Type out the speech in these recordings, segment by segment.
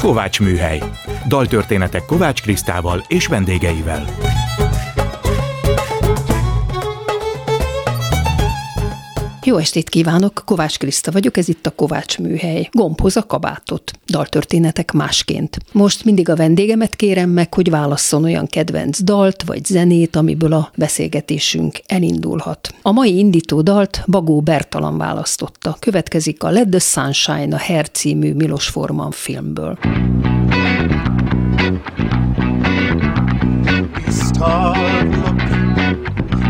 Kovács Műhely. Daltörténetek Kovács Krisztával és vendégeivel. Jó estét kívánok, Kovács Kriszta vagyok, ez itt a Kovács Műhely. Gombhoz a kabátot. Daltörténetek másként. Most mindig a vendégemet kérem meg, hogy válasszon olyan kedvenc dalt vagy zenét, amiből a beszélgetésünk elindulhat. A mai indító dalt Bagó Bertalan választotta. Következik a Let the Sunshine, a Her című Milos Forman filmből.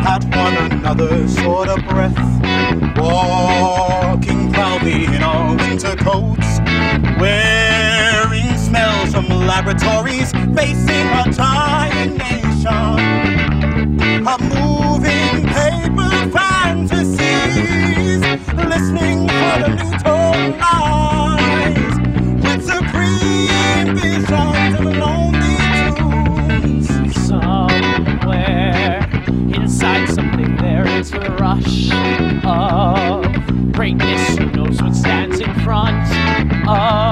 At one another, short of breath, walking proudly in our winter coats, wearing smells from laboratories, facing a dying nation, a moving a rush of greatness. Who knows what stands in front of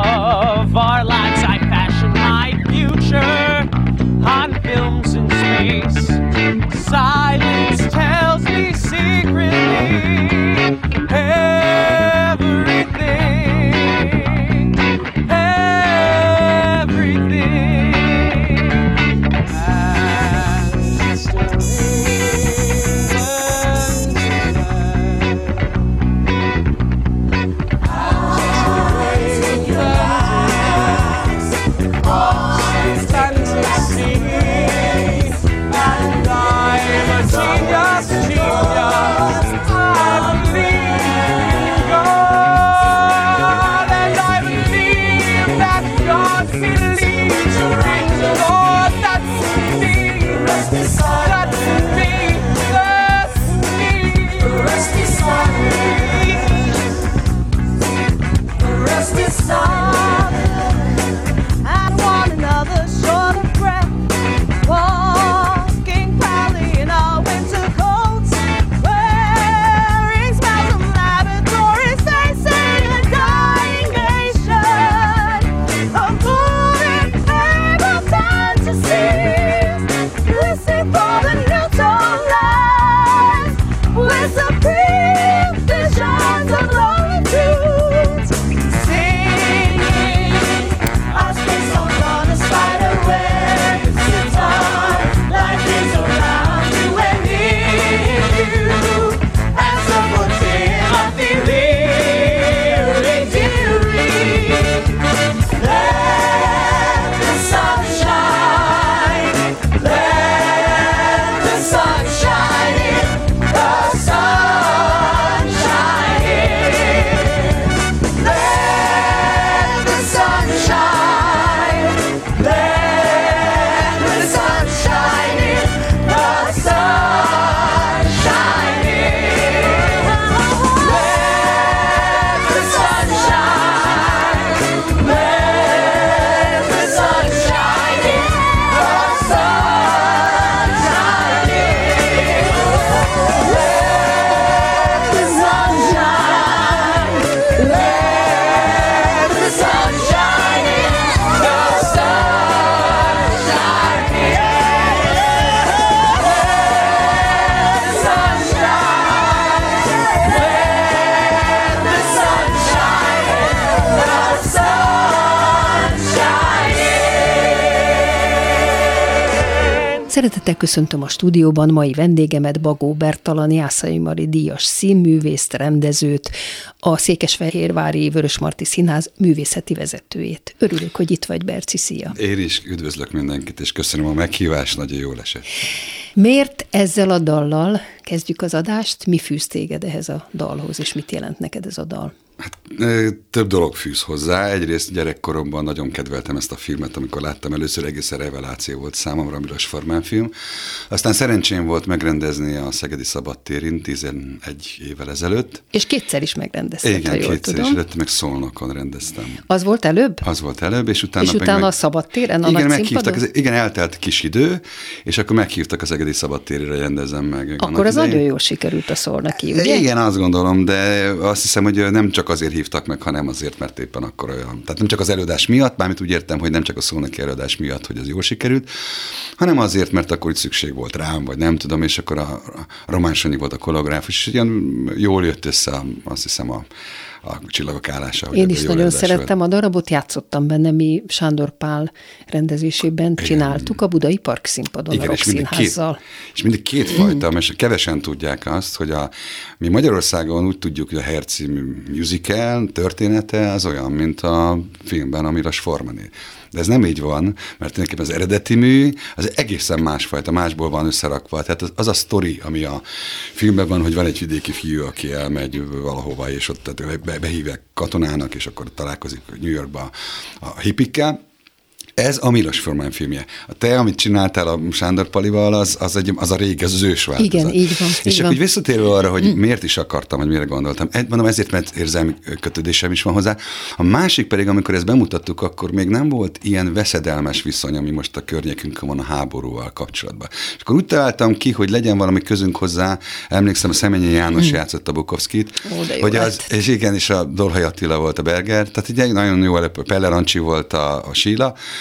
Szeretettel köszöntöm a stúdióban mai vendégemet, Bagó Bertalan, Jászai Mari díjas színművészt, rendezőt, a Székesfehérvári Vörösmarty Színház művészeti vezetőjét. Örülök, hogy itt vagy, Berci, szia! Én is üdvözlök mindenkit, és köszönöm a meghívást, nagyon jól esett. Miért ezzel a dallal kezdjük az adást? Mi fűz téged ehhez a dalhoz, és mit jelent neked ez a dal? Hát több dolog fűz hozzá. Egyrészt gyerekkoromban nagyon kedveltem ezt a filmet, amikor láttam először, egészen reveláció volt számomra, a Milos Formán film. Aztán szerencsém volt megrendezni a Szegedi Szabadtérin 11 évvel ezelőtt. És kétszer is megrendezted, ha Igen, jól kétszer tudom. is lett, meg Szolnokon rendeztem. Az volt előbb? Az volt előbb, és utána És utána meg... a szabadtéren, a igen, nagy meghívtak, az, igen, eltelt kis idő, és akkor meghívtak Egedi Szegedi Szabadtérire rendezem meg. Akkor az idején. nagyon jól sikerült a szól neki, ugye? Igen, azt gondolom, de azt hiszem, hogy nem csak azért hívtak meg, hanem azért, mert éppen akkor olyan. Tehát nem csak az előadás miatt, mármint úgy értem, hogy nem csak a szónoki előadás miatt, hogy az jól sikerült, hanem azért, mert akkor itt szükség volt rám, vagy nem tudom, és akkor a, a Román Sanyi volt a koreográfus, és ugyan jól jött össze, azt hiszem, a, a csillagok állása. Én is nagyon szerettem a darabot, játszottam benne, mi Sándor Pál rendezésében csináltuk a Budai Park színpadon a Rock és mindig, két, és mindig kétfajta, és kevesen tudják azt, hogy a, mi Magyarországon úgy tudjuk, hogy a Herci musical története az olyan, mint a filmben a Milos Formané. De ez nem így van, mert tulajdonképpen az eredeti mű az egészen másfajta, másból van összerakva. Tehát az, az a sztori, ami a filmben van, hogy van egy vidéki fiú, aki elmegy valahova, és ott tehát be, behívják katonának, és akkor találkozik New Yorkba a hippikkel, ez a Milos Forman filmje. A te, amit csináltál a Sándor Palival, az, az, egy, az a régi, az, az ős változat. Igen, így van, És így csak van. úgy visszatérve arra, hogy miért is akartam, vagy mire gondoltam. Egy, mondom, ezért, mert érzelmi kötődésem is van hozzá. A másik pedig, amikor ezt bemutattuk, akkor még nem volt ilyen veszedelmes viszony, ami most a környékünkön van a háborúval kapcsolatban. És akkor úgy találtam ki, hogy legyen valami közünk hozzá. Emlékszem, a Szemenyi János játszott a Bukovszkit. Ó, hogy az, lett. és igen, és a Dolhaj Attila volt a Berger, tehát egy nagyon jó előbb, Pelle Rancsi volt a, a Síla,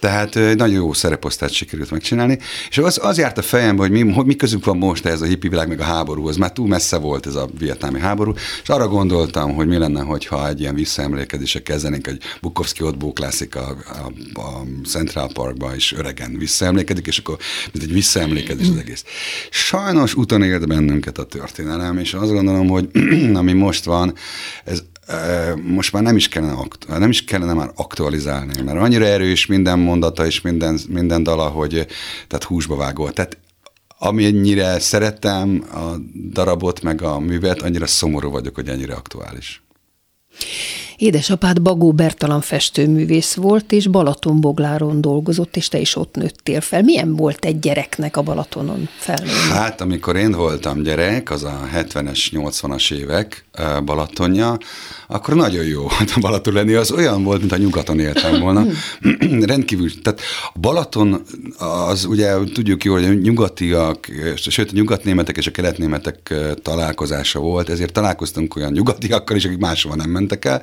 tehát nagyon jó szereposztát sikerült megcsinálni, és az, az járt a fejembe, hogy mi, hogy mi közünk van most ez a hippi világ, meg a háborúhoz, már túl messze volt ez a vietnámi háború, és arra gondoltam, hogy mi lenne, hogyha egy ilyen visszaemlékezésre kezdenénk, hogy Bukowski ott bóklászik a, a, a Central Parkba, és öregen visszaemlékezik, és akkor mint egy visszaemlékezés az egész. Sajnos úton élt bennünket a történelem, és azt gondolom, hogy ami most van, ez most már nem is kellene, nem is kellene már aktualizálni, mert annyira erős minden mondata és minden, minden dala, hogy tehát húsba vágó. Tehát amennyire szeretem a darabot, meg a művet, annyira szomorú vagyok, hogy ennyire aktuális. Édesapád Bagó Bertalan festőművész volt, és Balatonbogláron dolgozott, és te is ott nőttél fel. Milyen volt egy gyereknek a Balatonon felnőni? Hát, amikor én voltam gyerek, az a 70-es, 80-as évek Balatonja, akkor nagyon jó volt a Balaton lenni. Az olyan volt, mint a nyugaton éltem volna. Rendkívül. Tehát a Balaton az ugye tudjuk jól, hogy a nyugatiak, sőt a nyugatnémetek és a keletnémetek találkozása volt, ezért találkoztunk olyan nyugatiakkal is, akik máshova nem mentek el.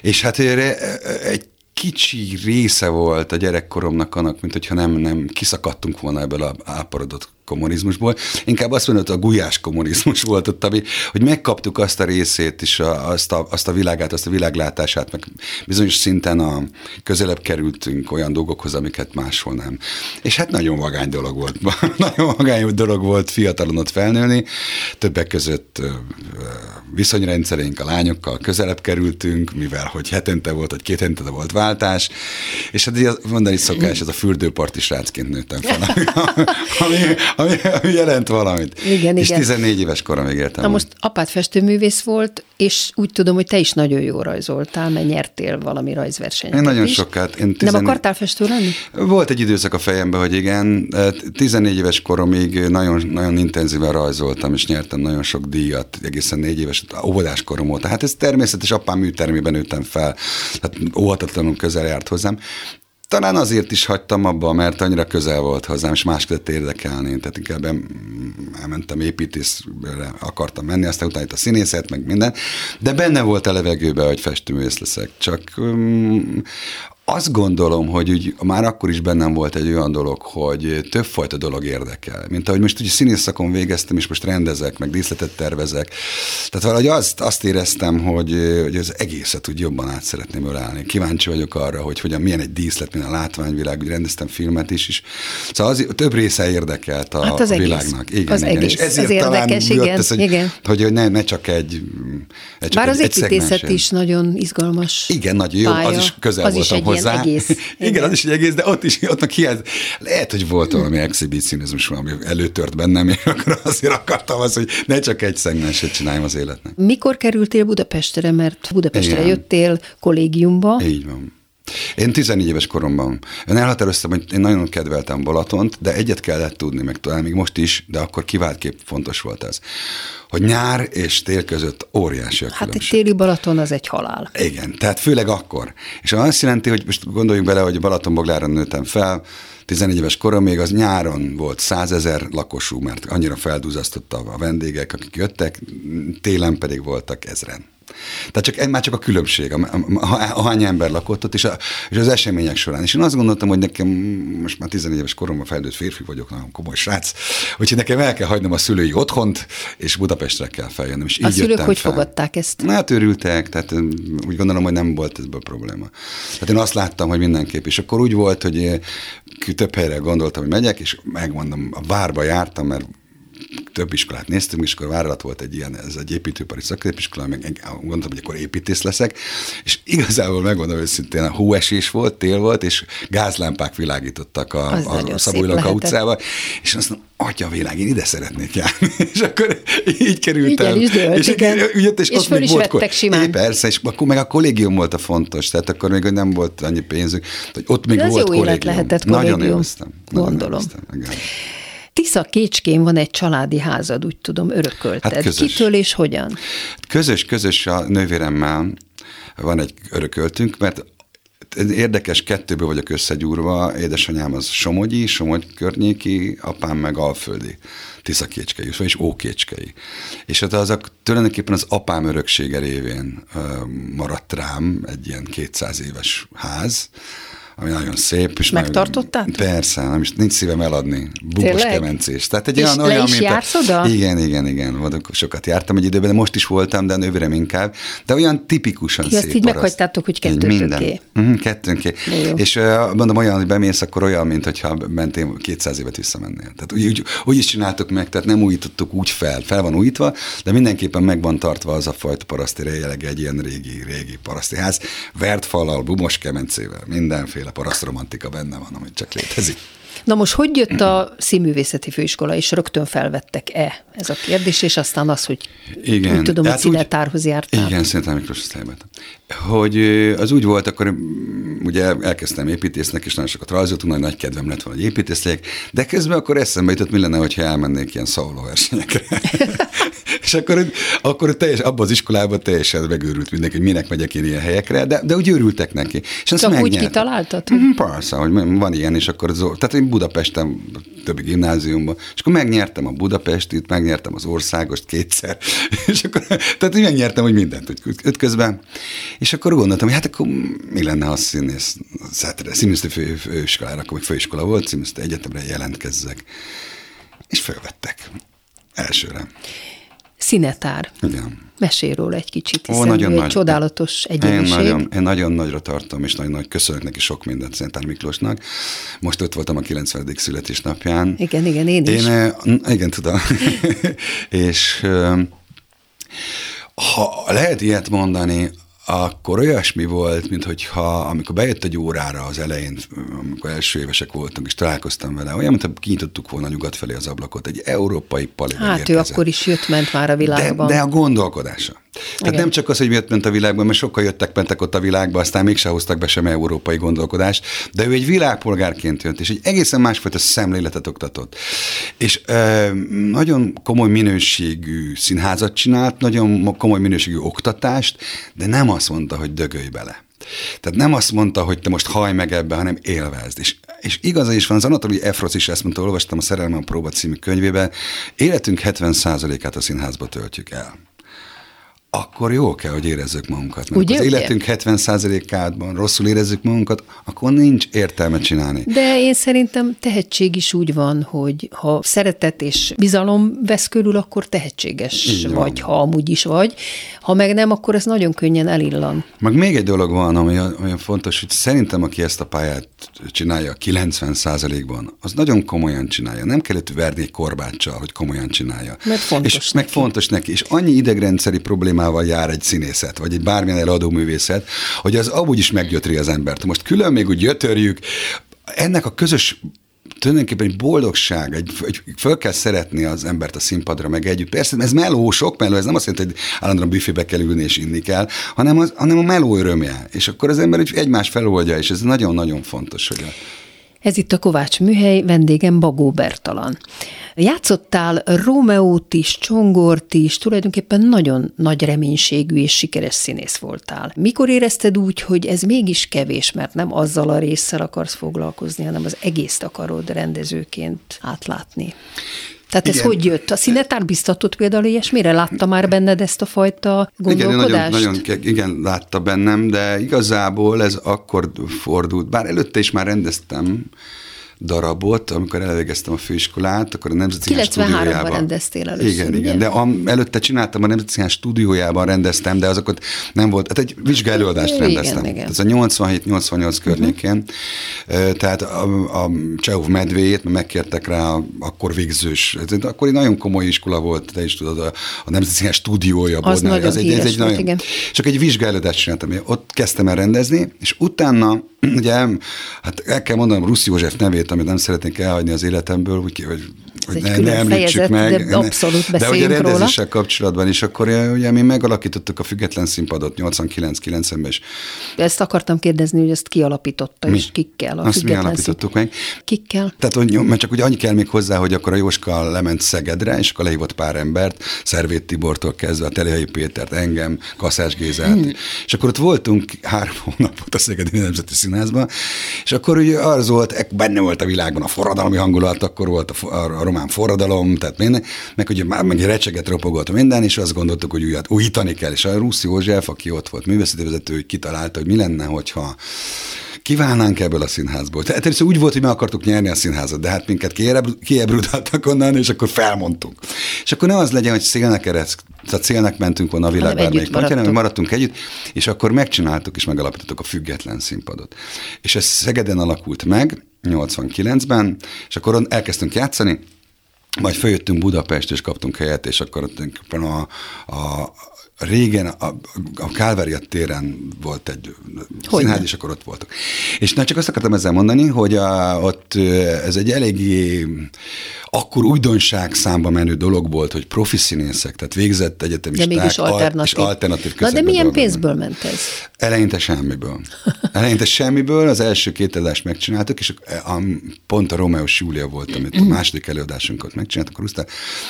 És hát erre, egy kicsi része volt a gyerekkoromnak annak, mint hogyha nem, nem kiszakadtunk volna ebből a áporodott kommunizmusból. Inkább azt mondod, hogy a gulyás kommunizmus volt ott, ami, hogy megkaptuk azt a részét is, a- azt a, azt a világát, azt a világlátását, meg bizonyos szinten a, közelebb kerültünk olyan dolgokhoz, amiket máshol nem. És hát nagyon vagány dolog volt. nagyon vagány dolog volt fiatalon ott felnőni. Többek között viszonyrendszerénk a lányokkal közelebb kerültünk, mivel hogy hetente volt, vagy két hetente volt váltás, és hát mondani szokás, ez a fürdőparti srácként nőttem fel, ami, ami, ami jelent valamit. Igen, és igen. 14 éves koromig éltem. Na most apád festőművész volt, és úgy tudom, hogy te is nagyon jó rajzoltál, mert nyertél valami rajzversenyt. Én nagyon is. sokat. Én Nem 14 akartál festő lenni? Volt egy időszak a fejemben, hogy igen, 14 éves koromig nagyon, nagyon intenzíven rajzoltam, és nyertem nagyon sok díjat, egészen négy éves óvodás korom óta. Hát ez természetes, apám műtermében nőttem fel, tehát óhatatlanul közel járt hozzám. Talán azért is hagytam abba, mert annyira közel volt hozzám, és más kezdett érdekelni. Tehát inkább em- elmentem építészre, akartam menni, aztán utána itt a színészet, meg minden. De benne volt a levegőben, hogy festőművész leszek. Csak um, azt gondolom, hogy úgy, már akkor is bennem volt egy olyan dolog, hogy többfajta dolog érdekel. Mint ahogy most ugye színész szakon végeztem, és most rendezek, meg díszletet tervezek. Tehát valahogy azt, azt éreztem, hogy, hogy az egészet úgy jobban át szeretném ölelni. Kíváncsi vagyok arra, hogy hogyan, milyen egy díszlet, milyen a látványvilág, úgy rendeztem filmet is, is. Szóval az, több része érdekelt a, Hát az egész. világnak. Igen, Az igen. egész. És ezért Az talán érdekes, jött igen, ez, hogy, igen. hogy, hogy ne, ne csak egy, egy csak Bár egy, az egy építészet is nagyon izgalmas Igen, nagyon jó, az is közel az voltam is egy hozzá. Egész. Igen, az is egy egész, de ott is, ott meg hiányz. Lehet, hogy volt valami exhibicionizmus, valami előtört bennem, és akkor azért akartam azt, hogy ne csak egy szegmenset csináljam az életnek. Mikor kerültél Budapestre, mert Budapestre Igen. jöttél kollégiumba, Így van. Én 14 éves koromban én elhatároztam, hogy én nagyon kedveltem Balatont, de egyet kellett tudni, meg talán még most is, de akkor kiváltképp fontos volt ez, hogy nyár és tél között óriási a hát egy különbség. téli Balaton az egy halál. Igen, tehát főleg akkor. És azt jelenti, hogy most gondoljunk bele, hogy Balatonboglára nőttem fel, 14 éves korom még az nyáron volt százezer lakosú, mert annyira feldúzasztotta a vendégek, akik jöttek, télen pedig voltak ezren. Tehát csak, már csak a különbség, ahány ember lakott ott, és, a, és az események során. És én azt gondoltam, hogy nekem most már 14 éves koromban felnőtt férfi vagyok, nagyon komoly srác, úgyhogy nekem el kell hagynom a szülői otthont, és Budapestre kell feljönnöm. És A így szülők hogy fel. fogadták ezt? Hát örültek, tehát ö, úgy gondolom, hogy nem volt ebből probléma. Tehát én azt láttam, hogy mindenképp, és akkor úgy volt, hogy eh, több helyre gondoltam, hogy megyek, és megmondom, a várba jártam, mert több iskolát néztünk, és akkor vállalat volt egy ilyen, ez egy építőipari szakközépiskola, meg gondoltam, hogy akkor építész leszek, és igazából megmondom őszintén, a hóesés volt, tél volt, és gázlámpák világítottak a, Az a, nagyon a lehetett. utcába, és azt mondom, atya világ, én ide szeretnék járni. És akkor így kerültem. Így el és, igen. Jött, és, És ott föl is volt, vettek simán. É, persze, és akkor meg a kollégium volt a fontos, tehát akkor még nem volt annyi pénzük, hogy ott még De volt jó élet kollégium. lehetett Nagyon kollégium. élveztem. Nagyon Gondolom. élveztem, igen. Tisza Kécskén van egy családi házad, úgy tudom, örökölted. Hát közös. Kitől és hogyan? Közös, közös a nővéremmel van egy örököltünk, mert érdekes, kettőből vagyok összegyúrva. Édesanyám az Somogyi, Somogy környéki, apám meg Alföldi, Tiszakécskei, vagyis Ókécskei. És hát az a, tulajdonképpen az apám öröksége révén maradt rám egy ilyen 200 éves ház, ami nagyon szép. És Megtartottátok? Nagyon, persze, nem is, nincs szívem eladni. Tényleg? kemencés. Tehát egy És olyan, le olyan, is jársz oda? Igen, igen, igen. Vadok, sokat jártam egy időben, de most is voltam, de nővérem inkább. De olyan tipikusan ezt szép így paraszt. meghagytátok, hogy Így kettőtöké. Uh-huh, kettőnké. És uh, mondom, olyan, hogy bemész, akkor olyan, mint hogyha mentél 200 évet visszamennél. Tehát úgy, úgy, úgy is csináltuk meg, tehát nem újítottuk úgy fel. Fel van újítva, de mindenképpen meg van tartva az a fajta paraszti jellege, egy ilyen régi, régi paraszti ház. Vert falal, bumos kemencével, mindenféle parasztromantika benne van, amit csak létezik. Na most, hogy jött a színművészeti főiskola, és rögtön felvettek-e ez a kérdés, és aztán az, hogy Igen. úgy tudom, hogy Hát úgy- színetárhoz jártál. Igen, Szentán Miklós osztályban. Hogy az úgy volt, akkor ugye elkezdtem építésznek, és nagyon sokat rajzoltunk, nagy, nagy kedvem lett volna, hogy építész de közben akkor eszembe jutott, mi lenne, hogyha elmennék ilyen szauló versenyekre. és akkor, akkor teljes, abban az iskolában teljesen megőrült mindenki, hogy minek megyek én ilyen helyekre, de, de úgy őrültek neki. És azt Csak úgy megnyertem. kitaláltad, hogy- Mhm, Persze, hogy van ilyen, és akkor az, tehát én Budapesten, többi gimnáziumban, és akkor megnyertem a Budapestit, megnyertem az országost kétszer, és akkor, tehát én megnyertem, hogy mindent úgy ütközben, és akkor gondoltam, hogy hát akkor mi lenne, ha színész, színművészeti fő, főiskolára, akkor még főiskola volt, színművészeti egyetemre jelentkezzek. És fölvettek. Elsőre. Színetár. Igen. Mesélj róla egy kicsit, Ó, hiszen nagyon ő egy nagy. csodálatos Én egyéniség. nagyon, én nagyon nagyra tartom, és nagyon nagy köszönök neki sok mindent Szentár Miklósnak. Most ott voltam a 90. születésnapján. Igen, igen, én is. Én, igen, tudom. és ha lehet ilyet mondani, akkor olyasmi volt, mint hogyha amikor bejött egy órára az elején, amikor első évesek voltunk, és találkoztam vele, olyan, mintha kinyitottuk volna nyugat felé az ablakot, egy európai pali Hát ő akkor is jött-ment már a világban. De, de a gondolkodása. Tehát Igen. nem csak az, hogy jött ment a világban, mert sokkal jöttek, mentek ott a világba, aztán mégse hoztak be sem európai gondolkodást, de ő egy világpolgárként jött, és egy egészen másfajta szemléletet oktatott. És ö, nagyon komoly minőségű színházat csinált, nagyon komoly minőségű oktatást, de nem azt mondta, hogy dögölj bele. Tehát nem azt mondta, hogy te most haj meg ebbe, hanem élvezd. És, és igaza is van, az Anatoli Efrosz is ezt mondta, olvastam a Szerelme a próba című könyvében, életünk 70%-át a színházba töltjük el akkor jó kell, hogy érezzük magunkat. Mert Ugye, az életünk 70%-ában rosszul érezzük magunkat, akkor nincs értelme csinálni. De én szerintem tehetség is úgy van, hogy ha szeretet és bizalom vesz körül, akkor tehetséges Így van. vagy, ha amúgy is vagy. Ha meg nem, akkor ez nagyon könnyen elillan. Meg még egy dolog van, ami olyan fontos, hogy szerintem, aki ezt a pályát csinálja 90%-ban, az nagyon komolyan csinálja. Nem kellett verni egy korbáccsal, hogy komolyan csinálja. Mert fontos és meg neki. fontos neki. És annyi idegrendszeri problémával jár egy színészet, vagy egy bármilyen eladó művészet, hogy az amúgy is meggyötri az embert. Most külön még úgy gyötörjük, ennek a közös tulajdonképpen egy boldogság, egy, egy, föl kell szeretni az embert a színpadra, meg együtt. Persze ez meló, sok meló, ez nem azt jelenti, hogy állandóan büfébe kell ülni és inni kell, hanem, az, hanem a meló örömje. És akkor az ember úgy egymás feloldja, és ez nagyon-nagyon fontos, hogy a, Ez itt a Kovács műhely, vendégem Bagó Bertalan. Játszottál Rómeót is, Csongort is, tulajdonképpen nagyon nagy reménységű és sikeres színész voltál. Mikor érezted úgy, hogy ez mégis kevés, mert nem azzal a résszel akarsz foglalkozni, hanem az egészt akarod rendezőként átlátni? Tehát ez Igen. hogy jött? A színetár biztatott például ilyesmire? Látta már benned ezt a fajta Igen, gondolkodást? nagyon, nagyon, ke- igen, látta bennem, de igazából ez akkor fordult, bár előtte is már rendeztem darabot, amikor elvégeztem a főiskolát, akkor a Nemzeti Színház 93-ban stúdiójában. rendeztél először, Igen, ugye? igen, de am, előtte csináltam a Nemzeti Színház stúdiójában rendeztem, de azokat nem volt, hát egy vizsgálódást Igen, rendeztem. igen. Ez a 87-88 környékén. Uh-huh. Tehát a, a Csehov medvéjét, megkértek rá a, akkor végzős, ez egy- akkor egy nagyon komoly iskola volt, te is tudod, a, a Nemzeti Színház stúdiója Az Bodnár. nagyon egy, híres volt, igen. csak egy vizsgálódást csináltam. Ott kezdtem el rendezni, és utána, ugye, hát el kell mondanom Rusz József nevét, amit nem szeretnék elhagyni az életemből, úgy, hogy, hogy ne, ne említsük fejezet, meg. de abszolút De ugye beszéljünk róla. rendezéssel kapcsolatban is, akkor ugye mi megalakítottuk a független színpadot 89-90-ben, és Ezt akartam kérdezni, hogy ezt kialapította, Mi? és kikkel a Azt mi alapítottuk meg. szín- Kikkel? Tehát, hogy, mert csak ugye annyi kell még hozzá, hogy akkor a Jóska lement Szegedre, és akkor lehívott pár embert, Szervét Tibortól kezdve, a Telehelyi Pétert, engem, Kaszás Gézát, Hmm. és akkor ott voltunk három hónapot a Szegedi Nemzeti Színházban, és akkor ugye az volt, benne volt a világban a forradalmi hangulat, akkor volt a, fo- a román forradalom, tehát minden, meg ugye már meg recseget ropogott minden, és azt gondoltuk, hogy újat, újítani kell, és a Rusz József, aki ott volt művészetvezető, hogy kitalálta, hogy mi lenne, hogyha kívánánk ebből a színházból. Tehát először úgy volt, hogy meg akartuk nyerni a színházat, de hát minket kiebr- kiebrudáltak onnan, és akkor felmondtunk. És akkor ne az legyen, hogy szélnek eredsz, tehát szélnek mentünk volna a világ bármelyik pontjára, maradtok. maradtunk együtt, és akkor megcsináltuk és megalapítottuk a független színpadot. És ez Szegeden alakult meg, 89-ben, és akkor elkezdtünk játszani, majd följöttünk Budapest, és kaptunk helyet, és akkor a, a, régen a, a Kálvária téren volt egy Hogyne. színház, és akkor ott voltak. És na, csak azt akartam ezzel mondani, hogy a, ott ez egy eléggé akkor újdonság számba menő dolog volt, hogy profi színészek, tehát végzett De egyetemisták, mégis al- alternatív. és alternatív Na de milyen pénzből ment ez? Eleinte semmiből. Eleinte semmiből, az első két előadást megcsináltuk, és a, a, pont a Romeos Júlia volt, amit a második előadásunkat megcsináltuk, utána,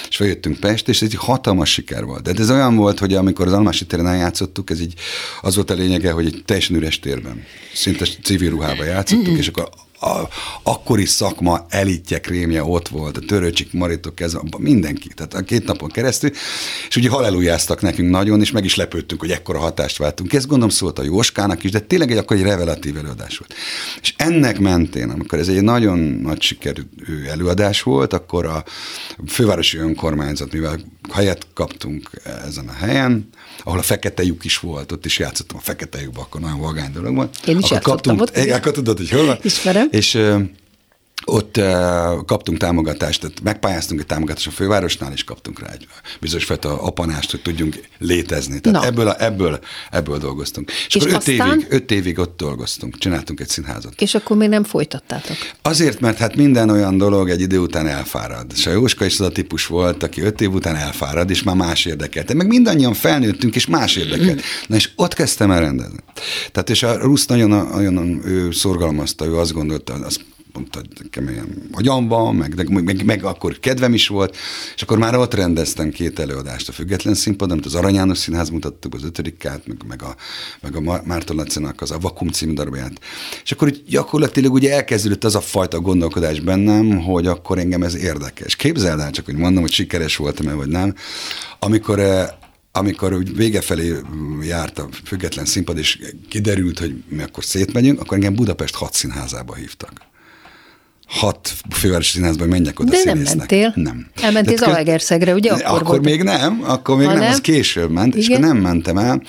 és feljöttünk Pest, és ez egy hatalmas siker volt. De ez olyan volt, hogy amikor az Almási téren eljátszottuk, ez így az volt a lényege, hogy egy teljesen üres térben, szinte civil ruhába játszottuk, és akkor a akkori szakma elitje krémje ott volt, a törőcsik Maritok kezdve, mindenki, tehát a két napon keresztül, és ugye hallelujáztak nekünk nagyon, és meg is lepődtünk, hogy ekkora hatást váltunk. Ez gondolom szólt a Jóskának is, de tényleg egy akkor egy revelatív előadás volt. És ennek mentén, amikor ez egy nagyon nagy sikerű előadás volt, akkor a fővárosi önkormányzat, mivel helyet kaptunk ezen a helyen, ahol a fekete lyuk is volt, ott is játszottam a fekete lyukba, akkor nagyon vagány dolog volt. Én is akkor kaptunk, ott, akkor tudod, hogy hol van. Ismerem. És ott uh, kaptunk támogatást, tehát megpályáztunk egy támogatást a fővárosnál, és kaptunk rá egy bizonyos fajta apanást, hogy tudjunk létezni. Tehát ebből, a, ebből, ebből dolgoztunk. És, És akkor öt aztán? évig, öt évig ott dolgoztunk, csináltunk egy színházat. És akkor még nem folytattátok? Azért, mert hát minden olyan dolog egy idő után elfárad. És a Jóska is az a típus volt, aki öt év után elfárad, és már más érdekelte. Meg mindannyian felnőttünk, és más érdekelt. Na és ott kezdtem el rendezni. Tehát és a Rusz nagyon, nagyon ő szorgalmazta, ő azt gondolta, azt mondta, hogy nekem ilyen agyam van, meg, meg, meg, meg, akkor kedvem is volt, és akkor már ott rendeztem két előadást a Független Színpadon, amit az Arany János Színház mutattuk, az ötödikát, meg, meg a, meg a Márton Lacinak az a Vakum című darabját. És akkor úgy gyakorlatilag ugye elkezdődött az a fajta gondolkodás bennem, hogy akkor engem ez érdekes. Képzeld el csak, hogy mondom, hogy sikeres voltam-e, vagy nem. Amikor eh, amikor úgy vége felé járt a független színpad, és kiderült, hogy mi akkor szétmegyünk, akkor engem Budapest hat színházába hívtak hat fővárosi színházban menjek oda De nem színésznek. mentél. Nem. Elmentél Zalaegerszegre, ugye? Akkor, Akkor volt. még nem, akkor még Ha nem, nem? az később ment, és Igen. akkor nem mentem el.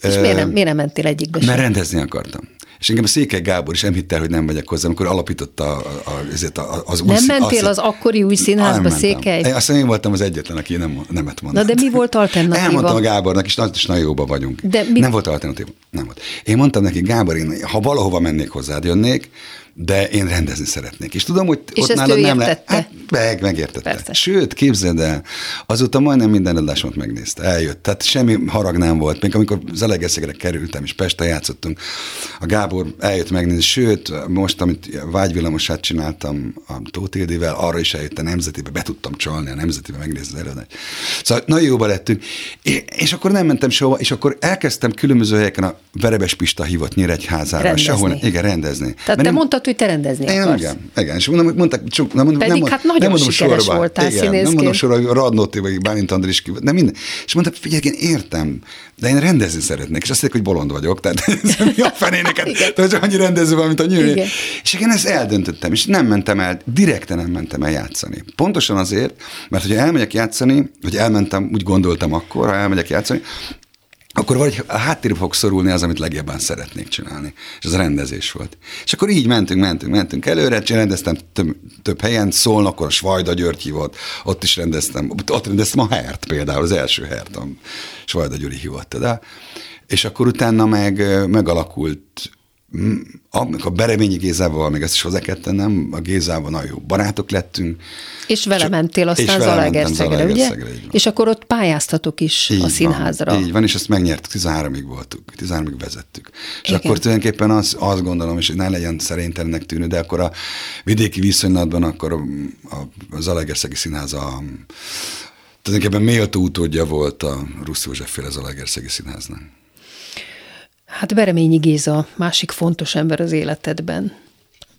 És Ö, miért nem, miért nem mentél egyikbe sem? Mert rendezni akartam. És engem a Székely Gábor is nem hitte el, hogy nem megyek hozzá, amikor alapította a, a, ezért a, az új Nem mentél azt- az akkori új színházba, Nem. Székely? Azt én voltam az egyetlen, aki nem, nemet mondott. Na, de mi volt alternatíva? Elmondtam a Gábornak, és az is nagyon jóban vagyunk. De mi- Nem volt alternatíva. Nem volt. Én mondtam neki, Gábor, én, ha valahova mennék hozzád, jönnék, de én rendezni szeretnék. És tudom, hogy És ott nálad nem le... értette? Hát, meg, megértette. Persze. Sőt, képzeld el, azóta majdnem minden adásomat megnézte, eljött. Tehát semmi harag nem volt. Még amikor Zalegerszegre kerültem, és Pesten játszottunk, a Gábor eljött megnézni, sőt, most, amit vágyvillamosát csináltam a Tóth Ildivel, arra is eljött a Nemzetibe, be tudtam csalni a Nemzetibe, megnézni az előadást. Szóval nagyon jóba lettünk. És akkor nem mentem sehova, és akkor elkezdtem különböző helyeken a Verebes Pista hívott Nyíregyházára, Rendezni. sehol, igen, rendezni. Tehát Mert te nem- mondtad, hogy te rendezni én akarsz. igen, igen, és mondom, mondták, csak, nem, mondom, Pedig nem, hát nagyon nem mondom sikeres sorba. voltál igen, Nem színészként. mondom sorba, hogy Radnóti vagy Bálint Andris de minden. És mondtam, figyelj, én értem, de én rendezni szeretnék. És azt mondják, hogy bolond vagyok, tehát mi a fenéneket, tehát csak annyi rendező van, mint a nyűlő. És igen, ezt eldöntöttem, és nem mentem el, direkten nem mentem el játszani. Pontosan azért, mert hogyha elmegyek játszani, hogy elmentem, úgy gondoltam akkor, ha elmegyek játszani, akkor vagy a háttérbe fog szorulni az, amit legjobban szeretnék csinálni. És ez rendezés volt. És akkor így mentünk, mentünk, mentünk előre, rendeztem több, több helyen, a Svajda György hívott, ott is rendeztem, ott rendeztem a hert például, az első hert, a Svajda Gyuri hívott de És akkor utána meg megalakult amikor Bereményi Gézával, még ezt is hozzá kell tennem, a Gézával nagyon jó barátok lettünk. És vele mentél aztán Zalaegerszegre, ugye? És akkor ott pályáztatok is a Így színházra. Van, így van, és ezt megnyertük, 13-ig voltunk, 13-ig vezettük. És Igen. akkor tulajdonképpen az, azt gondolom, és ne legyen szerénytelennek tűnő, de akkor a vidéki viszonylatban akkor a, a Zalaegerszegi Színház a tulajdonképpen méltó utódja volt a Rusz Józsefféle Zalaegerszegi Színháznak. Hát Bereményi Géza, másik fontos ember az életedben.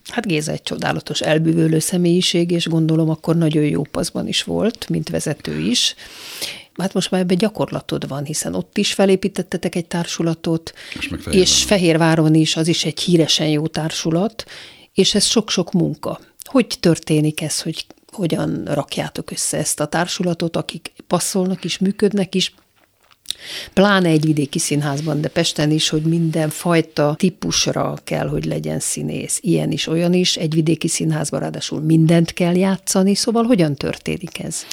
Hát Géza egy csodálatos elbűvölő személyiség, és gondolom akkor nagyon jó paszban is volt, mint vezető is. Hát most már ebben gyakorlatod van, hiszen ott is felépítettetek egy társulatot, Fehérváron. és Fehérváron is, az is egy híresen jó társulat, és ez sok-sok munka. Hogy történik ez, hogy hogyan rakjátok össze ezt a társulatot, akik passzolnak is, működnek is, Pláne egy vidéki színházban, de Pesten is, hogy minden fajta típusra kell, hogy legyen színész. Ilyen is, olyan is. Egy vidéki színházban ráadásul mindent kell játszani, szóval hogyan történik ez?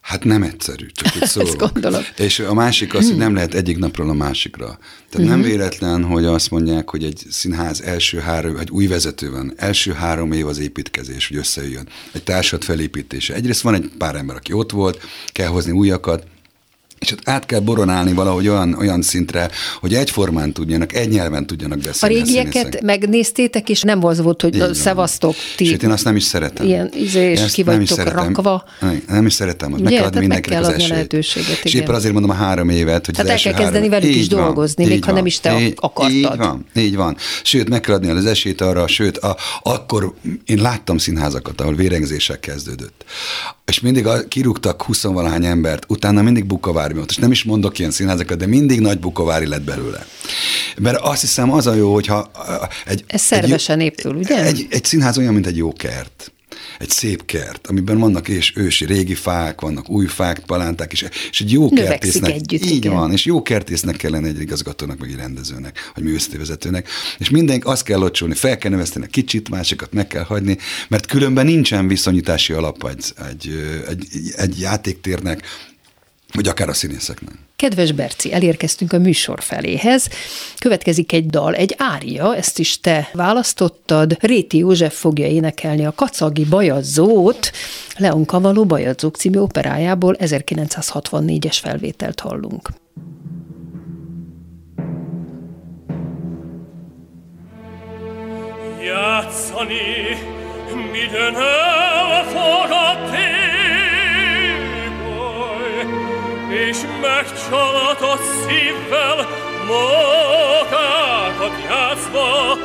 Hát nem egyszerű, csak úgy szólok. gondolom. És a másik az, hogy nem lehet egyik napról a másikra. Tehát nem véletlen, hogy azt mondják, hogy egy színház első három, egy új vezető van, első három év az építkezés, hogy összejöjjön. Egy társad felépítése. Egyrészt van egy pár ember, aki ott volt, kell hozni újakat, és ott át kell boronálni valahogy olyan, olyan szintre, hogy egyformán tudjanak, egy nyelven tudjanak A beszélni. régieket színészek. megnéztétek, és nem az volt, hogy van. szevasztok ti. Sőt, én azt nem is szeretem. Ilyen izé, és ki nem is szeretem. rakva. Nem, nem is szeretem, azt Ugye? meg kell adni Tehát meg mindenkinek kell az a esélyt. lehetőséget, És éppen azért mondom a három évet, hogy Tehát el kell kezdeni három... velük is van, dolgozni, még ha van, nem is te így, akartad. Így van, így van. Sőt, meg kell adni az esélyt arra, sőt, a, akkor én láttam színházakat, ahol vérengzéssel kezdődött. És mindig a, kirúgtak 20 valahány embert, utána mindig bukavári volt, és nem is mondok ilyen színházakat, de mindig nagy bukavári lett belőle. Mert azt hiszem az a jó, hogyha egy... Ez szervesen épül, ugye? Egy, egy színház olyan, mint egy jó kert. Egy szép kert, amiben vannak és ősi régi fák, vannak új fák, palánták, és, és egy jó Növekszik kertésznek. együtt, így igen. van, és jó kertésznek kell lenni egy igazgatónak, meg egy rendezőnek, vagy művészetivezetőnek. És mindenki azt kell locsolni, fel kell növeszteni egy kicsit, másikat meg kell hagyni, mert különben nincsen viszonyítási alap egy, egy, egy, egy játéktérnek, vagy akár a színészeknek. Kedves Berci, elérkeztünk a műsor feléhez. Következik egy dal, egy ária, ezt is te választottad. Réti József fogja énekelni a Kacagi Bajadzót, Leon Kavaló Bajadzók című operájából 1964-es felvételt hallunk. Játszani minden elfogadt és megcsalatott szívvel mókákat játszva,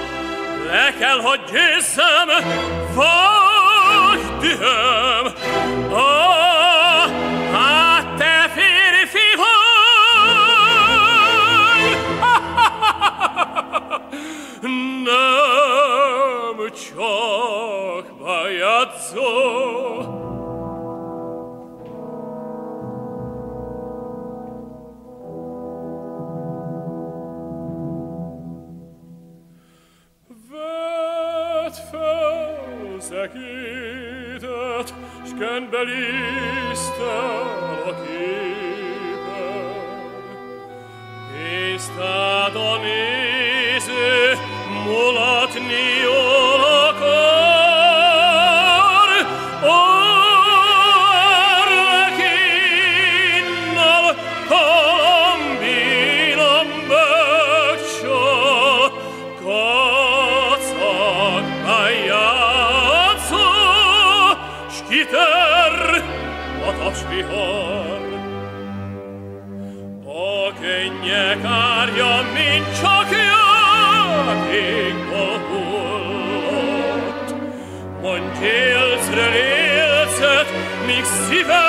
le kell, hogy győzzem, vagy dühöm. Ah, hát te férfi vagy! Nem csak bajadzó. Vedd fel zekítet, s kenbelisztel a képen. Pénztád a néző, mulatni jól vihar. A könnyek árja, mint csak játékba hullott. Mondj élcre élcet, míg szíved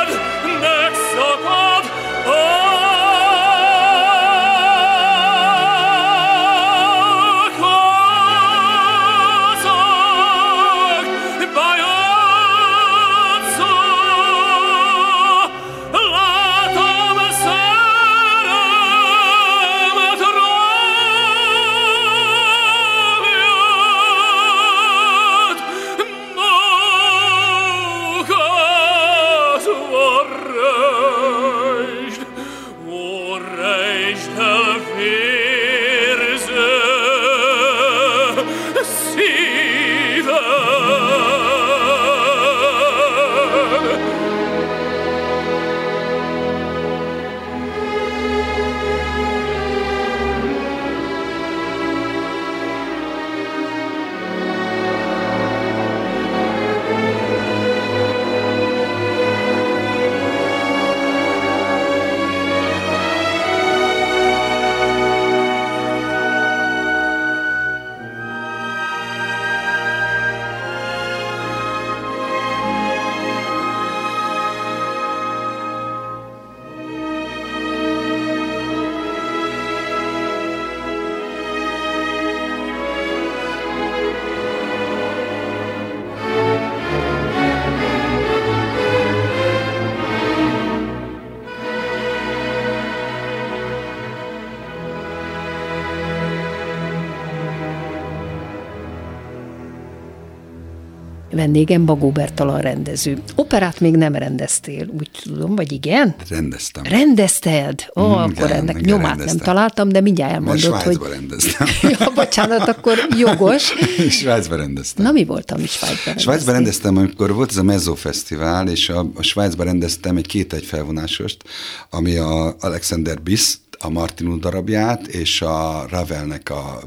Vendégem Bagó Bertalan rendező. Operát még nem rendeztél, úgy tudom, vagy igen? Rendeztem. Rendezted? Ó, Mm, akkor igen, ennek igen, nyomát rendeztem. nem találtam, de mindjárt Mert elmondod, hogy... Svájcba rendeztem. Ja, bocsánat, akkor jogos. Svájcba rendeztem. Na mi volt, ami Svájcban Svájcban rendeztél? rendeztem, amikor volt ez a Mezzo Fesztivál, és a, a Svájcban rendeztem egy két-egy felvonásost, ami a Alexander Biss, a Martinu darabját, és a Ravelnek a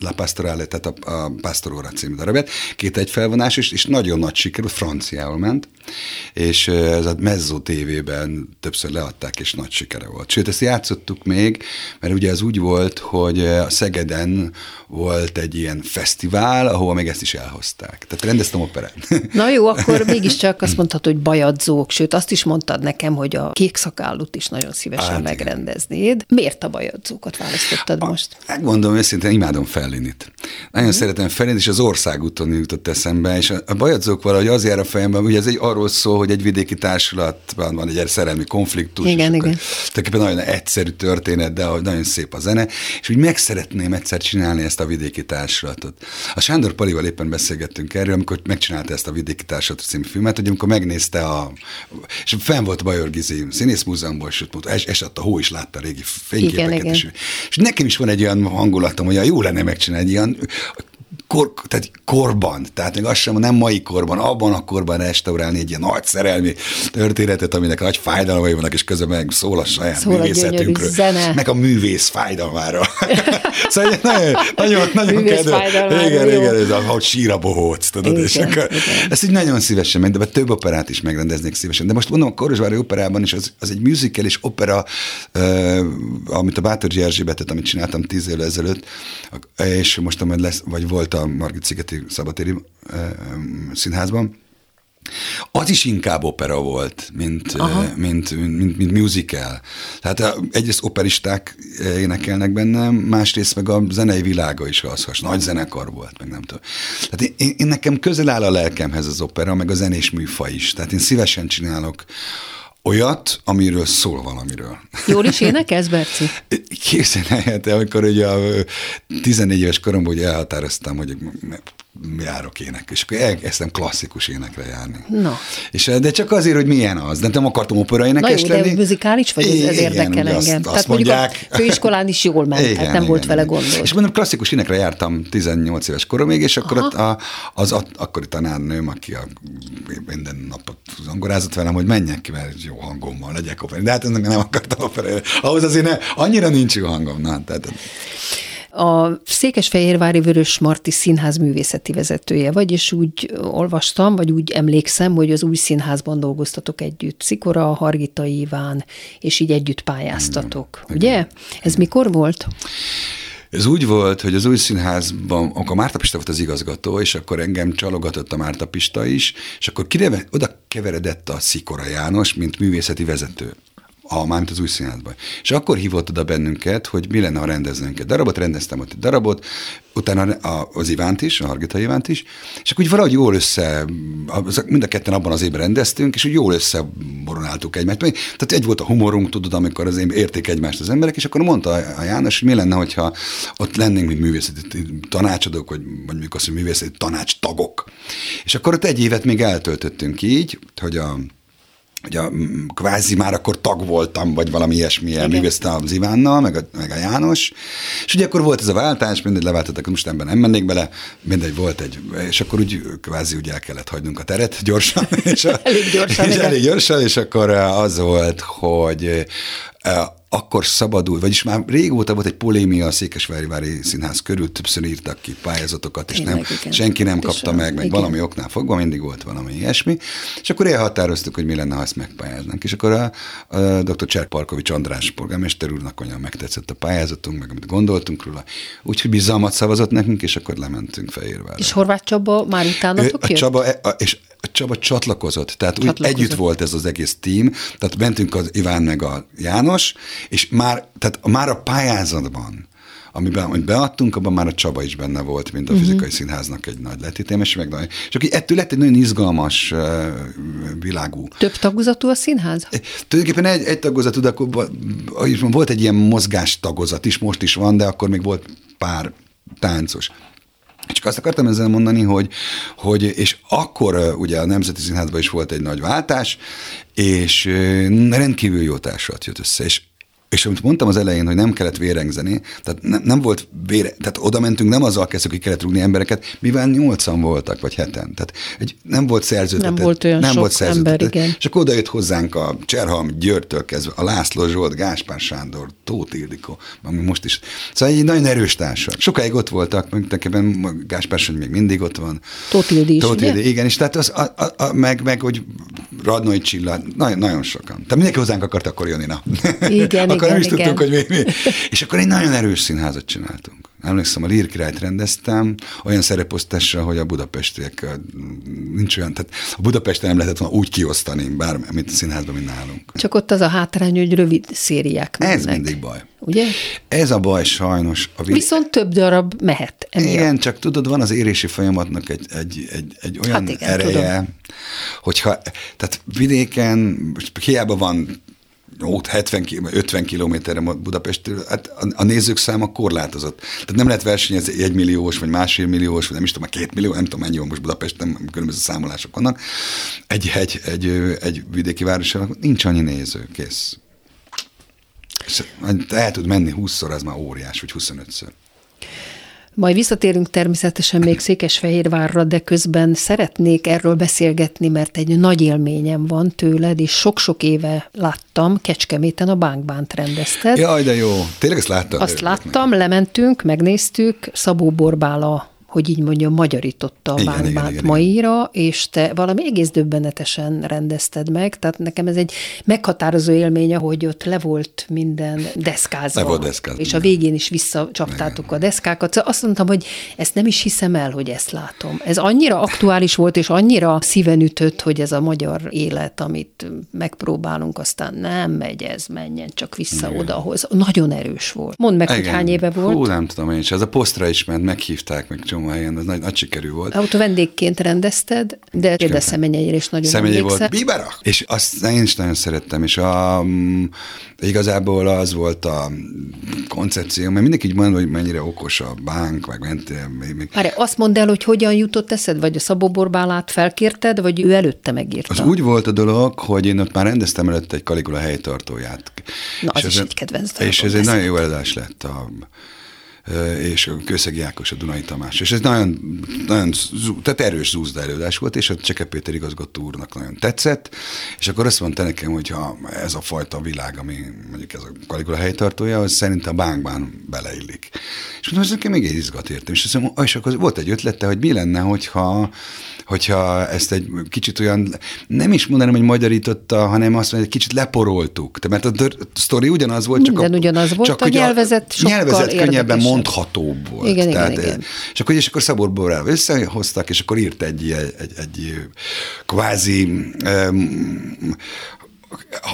La Pastorale, tehát a, a Pastorora című darabját, két egy felvonás, és, és nagyon nagy sikerű, franciául ment, és ez a Mezzo TV-ben többször leadták, és nagy sikere volt. Sőt, ezt játszottuk még, mert ugye ez úgy volt, hogy a Szegeden volt egy ilyen fesztivál, ahova még ezt is elhozták. Tehát rendeztem operát. Na jó, akkor mégiscsak azt mondhatod, hogy bajadzók, sőt azt is mondtad nekem, hogy a kék szakállut is nagyon szívesen Hát hát megrendeznéd. Miért a bajadzókat választottad most? Megmondom őszintén, imádom Fellinit. Nagyon Mhm. szeretem Fellinit, és az országúton jutott eszembe, és a- a bajadzók valahogy az jár a fejemben, hogy ez egy arról szól, hogy egy vidéki társulatban van egy szerelmi konfliktus. Igen, igen. Tulajdonképpen nagyon egyszerű történet, de nagyon szép a zene, és úgy meg szeretném egyszer csinálni ezt a vidéki társulatot. A Sándor Palival éppen beszélgettünk erről, amikor megcsinálta ezt a vidéki társulatot című filmet, hogy amikor megnézte a... És fenn volt Bajor Gizi színész múzeumban, és ott es, esett a hó, és látta a régi fényképeket. Igen, és, és nekem is van egy olyan hangulatom, hogy jó lenne megcsinálni egy ilyen kor, tehát korban, tehát még azt sem, nem mai korban, abban a korban restaurálni egy ilyen nagy szerelmi történetet, aminek nagy fájdalmai vannak, és közben meg szól a saját Szól a művészetünkről. gyönyörű zene. Meg a művész fájdalmára. szóval nagyon, nagyon, nagyon kedves. Igen, jó. igen, ez a, ahogy sír a bohóc, tudod, és Igen, akkor igen. ezt így nagyon szívesen meg, de több operát is megrendeznék szívesen. De most mondom, a Korozsvári Operában is az, az egy musical és opera, uh, amit a Bátor Erzsébetet, amit csináltam tíz évvel ezelőtt, és most majd lesz, vagy volt a Margit Szigeti Szabatéri színházban, az is inkább opera volt, mint, uh, mint, mint, mint musical. Tehát egyrészt operisták énekelnek bennem, másrészt meg a zenei világa is az, hogy nagy zenekar volt, meg nem tudom. Tehát én, én nekem közel áll a lelkemhez az opera, meg a zenés műfaj is. Tehát én szívesen csinálok olyat, amiről szól valamiről. Jól is énekelsz, Berci? Képzelhet, amikor ugye a 14 éves koromban ugye elhatároztam, hogy járok ének, és akkor elkezdtem klasszikus énekre járni. Na. És, de csak azért, hogy milyen az. De nem akartam opera Na énekes jó, lenni. de muzikális vagy, ez, ez Igen, érdekel azt- engem. azt tehát mondjuk mondják. a főiskolán is jól ment, tehát nem volt vele gondod. És mondom, klasszikus énekre jártam 18 éves koromig, és akkor ott a, az a, akkori tanárnőm, aki a, minden napot zongorázott velem, hogy menjek ki, mert jó hangom van, legyek opera. De hát ennek nem akartam opera. Ahhoz azért ne, annyira nincs jó hangom. Na, tehát, A Székesfehérvári Vörös Marti Színház művészeti vezetője vagy, és úgy olvastam, vagy úgy emlékszem, hogy az új színházban dolgoztatok együtt. Szikora, Hargita Iván, és így együtt pályáztatok. Igen. Ugye? Ez mikor volt? Ez úgy volt, hogy az új színházban, akkor Márta Pista volt az igazgató, és akkor engem csalogatott a Márta Pista is, és akkor kireve, oda keveredett a Szikora János, mint művészeti vezető a, mármint az új színházban. És akkor hívott oda bennünket, hogy mi lenne, ha rendeznünk egy darabot, rendeztem ott egy darabot, utána az Ivánt is, a Hargita Ivánt is, és akkor úgy valahogy jól össze, mind a ketten abban az évben rendeztünk, és úgy jól összeboronáltuk egymást. Tehát egy volt a humorunk, tudod, amikor az érték egymást az emberek, és akkor mondta a János, hogy mi lenne, hogyha ott lennénk, mint művészeti tanácsadók, vagy, mondjuk azt, hogy művészeti tanácstagok. És akkor ott egy évet még eltöltöttünk így, hogy a hogy a, kvázi már akkor tag voltam, vagy valami ilyesmi művészte az Ivánnal, meg a, meg a János, és ugye akkor volt ez a váltás, mindegy leváltottak, most ebben nem mennék bele, mindegy volt egy, és akkor úgy kvázi úgy el kellett hagynunk a teret gyorsan. És a, Elég gyorsan, És igen. elég gyorsan, és akkor eh, az volt, hogy eh, akkor szabadul, vagyis már régóta volt egy polémia a Székesvári Színház körül, többször írtak ki pályázatokat, és nem, Tényleg, igen. senki nem kapta Pontosan, meg, meg igen. valami oknál fogva, mindig volt valami ilyesmi, és akkor elhatároztuk, hogy mi lenne, ha ezt megpályáznánk. És akkor a, a dr. Cserk Parkovics András polgármester úrnak olyan megtetszett a pályázatunk, meg amit gondoltunk róla, úgyhogy bizalmat szavazott nekünk, és akkor lementünk Fehérvárra. És Horváth Csaba már Ő, utánatok a jött? Csaba, e- és a Csaba csatlakozott, tehát úgy Csatlakozott. együtt volt ez az egész tím, tehát mentünk az Iván meg a János, és már, tehát már a pályázatban, amiben hogy beadtunk, abban már a Csaba is benne volt, mint a Mhm. fizikai színháznak egy nagy letítémes, meg nagy, és akkor ettől lett egy nagyon izgalmas uh, világú Több tagozatú a színház? Tulajdonképpen egy, egy tagozat, de akkor volt egy ilyen mozgás tagozat is, most is van, de akkor még volt pár táncos. Csak azt akartam ezzel mondani, hogy, hogy és akkor ugye a Nemzeti Színházban is volt egy nagy váltás, és rendkívül jó társulat jött össze, és és amit mondtam az elején, hogy nem kellett vérengzeni, tehát nem, nem volt vére, tehát oda mentünk, nem azzal kezdtük, hogy kellett rúgni embereket, mivel nyolcan voltak, vagy heten. Tehát egy, nem volt szerződtetett. Nem volt olyan nem sok volt szerződtetett. ember, igen. És akkor oda jött hozzánk a Cserhalm Györgytől kezdve, a László Zsolt, Gáspár Sándor, Tóth Ildikó, ami most is. Szóval egy nagyon erős társak. Sokáig ott voltak, meg tulajdonképpen Gáspár Sándor még mindig ott van. Tóth Ildi is, Tóth? Ildi, igen, és tehát az, a, a, a, meg, meg, hogy Radnói Csilla, nagyon, nagyon sokan. Tehát mindenki hozzánk akart akkor jönni, na. Igen, akkor nem igen, is tudtunk, igen. hogy mi, mi. És akkor egy nagyon erős színházat csináltunk. Emlékszem, a Lír királyt rendeztem, olyan szereposztással, hogy a budapestiek nincs olyan, tehát a Budapesten nem lehetett volna úgy kiosztani, bár mint a színházban, mint nálunk. Csak ott az a hátrány, hogy rövid szériák Ez mennek. mindig baj. Ugye? Ez a baj sajnos. A vid- Viszont több darab mehet emiatt. Igen, csak tudod, van az érési folyamatnak egy, egy, egy, egy olyan Hát igen, ereje, tudom. hogyha, tehát vidéken, hiába van 70, ki- 50 kilométerre Budapestről, hát a, a nézők száma korlátozott. Tehát nem lehet versenyezni egy milliós, vagy másfél milliós, vagy nem is tudom, két millió, nem tudom, mennyi van most Budapesten, különböző számolások vannak. Egy, egy, egy, egy vidéki városban nincs annyi néző, kész. És el tud menni 20-szor, az már óriás, vagy 25-ször. Majd visszatérünk természetesen még Székesfehérvárra, de közben szeretnék erről beszélgetni, mert egy nagy élményem van tőled, és sok-sok éve láttam, Kecskeméten a Bánkbánt rendezted. Jaj, de jó. Tényleg ezt láttad? Azt láttam, lementünk, megnéztük, Szabó Borbála hogy így mondjam, magyarította a Igen, igen, igen, maira, és te valami egész döbbenetesen rendezted meg, tehát nekem ez egy meghatározó élmény, hogy ott le volt minden deszkázva. Le volt deszkázva, És a igen. végén is visszacsaptátok a deszkákat. Szóval azt mondtam, hogy ezt nem is hiszem el, hogy ezt látom. Ez annyira aktuális volt, és annyira szíven ütött, hogy ez a magyar élet, amit megpróbálunk, aztán nem megy ez, menjen csak vissza Igen. odahoz. Nagyon erős volt. Mondd meg, hogy Igen. hány éve volt. Hú, nem tudom én is. Ez a posztra is ment, meghívták meg csomó helyen, ez nagy, nagy sikerű volt. Ott vendégként rendezted, de például Szemenyeire is nagyon emlékszel. volt, Bibera! És azt én is nagyon szerettem, és a, mm, igazából az volt a koncepció, mert mindenki így mondja, hogy mennyire okos a bánk, meg ment, Várj, azt mondd el, hogy hogyan jutott eszed, vagy a Szabó Borbálát felkérted, vagy ő előtte megírta? Az úgy volt a dolog, hogy én ott már rendeztem előtte egy Caligula helytartóját. Na, az És is ez- egy kedvenc És ez egy nagyon jó előadás lett. A, és a Kőszegi Ákos, a Dunai Tamás. És ez nagyon, nagyon tehát erős zúzda előadás volt, és a Cseke Péter igazgató úrnak nagyon tetszett, és akkor azt mondta nekem, hogy ha ez a fajta világ, ami mondjuk ez a Kaligula helytartója, az szerintem a bánkban beleillik. És mondom, ez nekem még egy izgat értem. És, azt mondom, és akkor volt egy ötlete, hogy mi lenne, hogyha hogyha ezt egy kicsit olyan, nem is mondanám, hogy magyarította, hanem azt mondja, egy kicsit leporoltuk. De mert a, sztori ugyanaz volt, csak Minden a, ugyanaz volt, csak a nyelvezet sokkal nyelvezet könnyebben mondhatóbb volt. Igen, igen, Tehát, igen. És akkor, és akkor Szabor Borrell összehoztak, és akkor írt egy, egy, egy, egy kvázi um,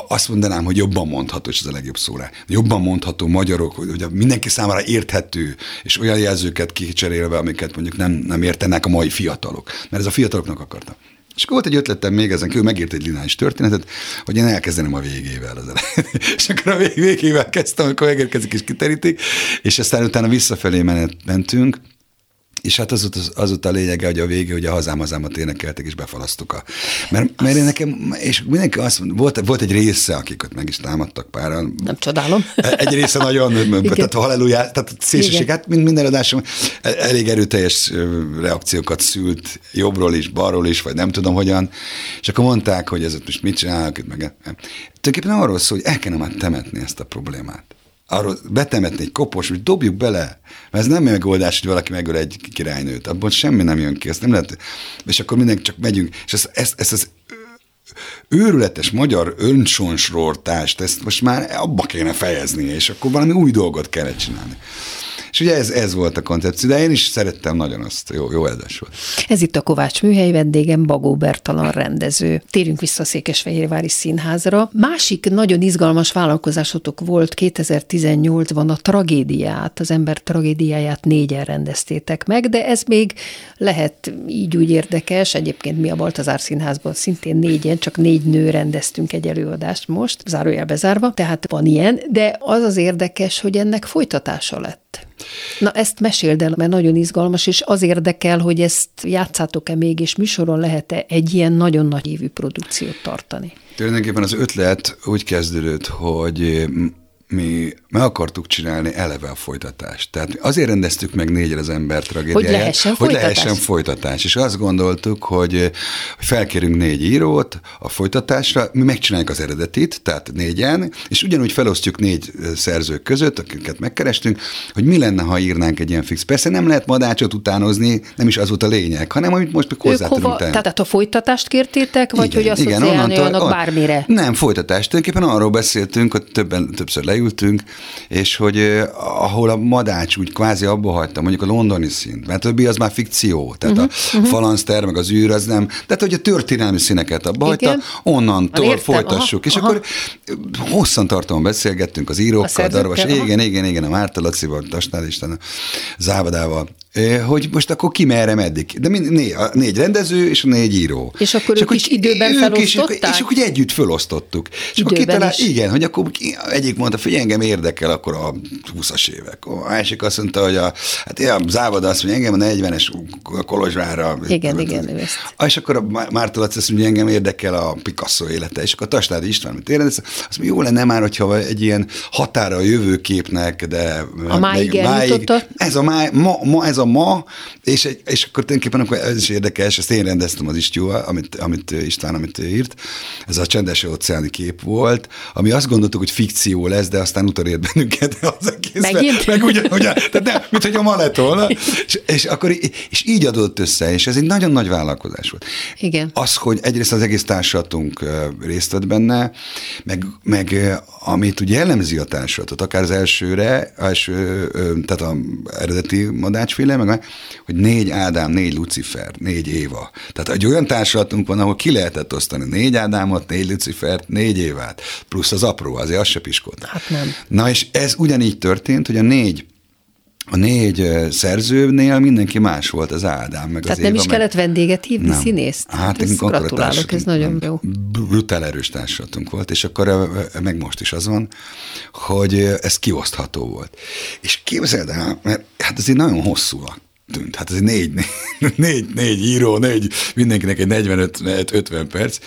azt mondanám, hogy jobban mondható, és ez a legjobb szó jobban mondható magyarok, hogy ugye mindenki számára érthető, és olyan jelzőket kicserélve, amiket mondjuk nem, nem értenek a mai fiatalok. Mert ez a fiataloknak akarta. És akkor volt egy ötletem még ezen kívül, megírt egy lineáris történetet, hogy én elkezdeném a végével az elején. és akkor a vég- végével kezdtem, amikor megérkezik és kiterítik, és aztán utána visszafelé mentünk, és hát az az, volt a lényege, hogy a vége, hogy a hazám hazámat énekeltek, és befalasztuk a... Mert, mert én nekem, és mindenki azt mondta, volt, volt egy része, akik ott meg is támadtak páran. Nem csodálom. Egy része nagyon, tehát a halleluja, tehát szélsőség, Igen. hát mind, minden adásom elég erőteljes reakciókat szült, jobbról is, balról is, vagy nem tudom hogyan, és akkor mondták, hogy ez ott most mit csinálnak, meg nem. Tulajdonképpen arról szól, hogy el kellene már temetni ezt a problémát. Arról betemetni egy kopos, hogy dobjuk bele, mert ez nem megoldás, hogy valaki megöl egy királynőt, abból semmi nem jön ki, ezt nem lehet, és akkor mindenki csak megyünk, és ezt, ezt, ezt az őrületes magyar öncsonsrortást, ezt most már abba kéne fejezni, és akkor valami új dolgot kellett csinálni. És ugye ez, ez volt a koncepció, de én is szerettem nagyon azt, jó, jó eldás volt. Ez itt a Kovács műhely vendégem, Bagó Bertalan rendező. Térjünk vissza a Székesfehérvári Színházra. Másik nagyon izgalmas vállalkozásotok volt 2018-ban a tragédiát, az ember tragédiáját négyen rendeztétek meg, de ez még lehet így úgy érdekes. Egyébként mi a Baltazár Színházban szintén négyen, csak négy nő rendeztünk egy előadást most, zárójelbe zárva, tehát van ilyen, de az az érdekes, hogy ennek folytatása lett. Na ezt meséld el, mert nagyon izgalmas, és az érdekel, hogy ezt játszátok-e még, és műsoron lehet-e egy ilyen nagyon nagy évű produkciót tartani? Tulajdonképpen az ötlet úgy kezdődött, hogy mi meg akartuk csinálni eleve a folytatást. Tehát azért rendeztük meg négyre az ember tragédiáját. Hogy lehessen hogy folytatás. lehessen folytatás. És azt gondoltuk, hogy, hogy felkérünk négy írót a folytatásra, mi megcsináljuk az eredetit, tehát négyen, és ugyanúgy felosztjuk négy szerzők között, akiket megkerestünk, hogy mi lenne, ha írnánk egy ilyen fix. Persze nem lehet madácsot utánozni, nem is az volt a lényeg, hanem amit most még hozzá tudunk tenni. tehát a folytatást kértétek, vagy hogy asszociálni onnantól- olyanok on- bármire? Nem, folytatást. Tulajdonképpen arról beszéltünk, hogy többen, többször leültünk, és hogy ahol a madács úgy kvázi abba hagyta, mondjuk a londoni szint, mert a többi az már fikció, tehát uh-huh, a uh-huh. falanszter, meg az űr, az nem, tehát hogy a történelmi színeket abba hagyta, Igen. onnantól Értem, folytassuk. aha, és aha. akkor hosszan tartóan beszélgettünk az A írókkal, szerzőkkel, Darvas, igen, igen, igen, a Márta Lacival, Tasnál Isten, a Závadával, hogy most akkor ki merre meddig. De mind, né, a négy rendező és a négy író. És akkor ők is időben ők is- felosztották? És akkor együtt felosztottuk. És akkor Időben kitalál, is. igen, hogy akkor egyik mondta, hogy engem érdekel akkor a 20-as évek. A másik azt mondta, hogy a, hát ja, Závada azt mondja, engem a 40-es Kolozsvára. Igen, igen, ő ezt. Ah, És akkor a Má- Márta Laci azt mondja, engem érdekel a Picasso élete, és akkor a Tasnádi István, amit érdekel, azt mondja, jó lenne már, hogyha egy ilyen határa a jövőképnek, de... A máig eljutotta? Ez a, má, ma, ma, ez a ma, és, egy, és akkor tulajdonképpen akkor ez is érdekes, ezt én rendeztem az Istyóval, amit, amit István, amit írt, ez a csendes óceáni kép volt, ami azt gondoltuk, hogy fikció lesz, de aztán utolért bennünket az egész. Megint? Meg ugyan, ugyan, tehát nem, mint hogy ma lett volna. És, és, akkor, és így adott össze, és ez egy nagyon nagy vállalkozás volt. Igen. Az, hogy egyrészt az egész társulatunk ö, részt vett benne, meg, meg amit ugye jellemzi a társulatot, akár az elsőre, első, tehát a eredeti madácsféle, meg hogy négy Ádám, négy Lucifer, négy Éva. Tehát egy olyan társulatunk van, ahol ki lehetett osztani négy Ádámot, négy Lucifert, négy Évát, plusz az apró, azért az se piskolt. Hát nem. Na és ez ugyanígy történt, hogy a négy a négy szerzőnél mindenki más volt, az Ádám, meg Tehát az nem Éva, is meg... kellett vendéget hívni, Nem. színészt? Hát, a gratulálok, ez nagyon jó. Brutál erős társulatunk volt, és akkor meg most is az van, hogy ez kiosztható volt. És képzeld el, mert hát ez egy nagyon hosszú tűnt. Hát ez négy, négy, négy, négy író, négy, mindenkinek egy 45-50 perc,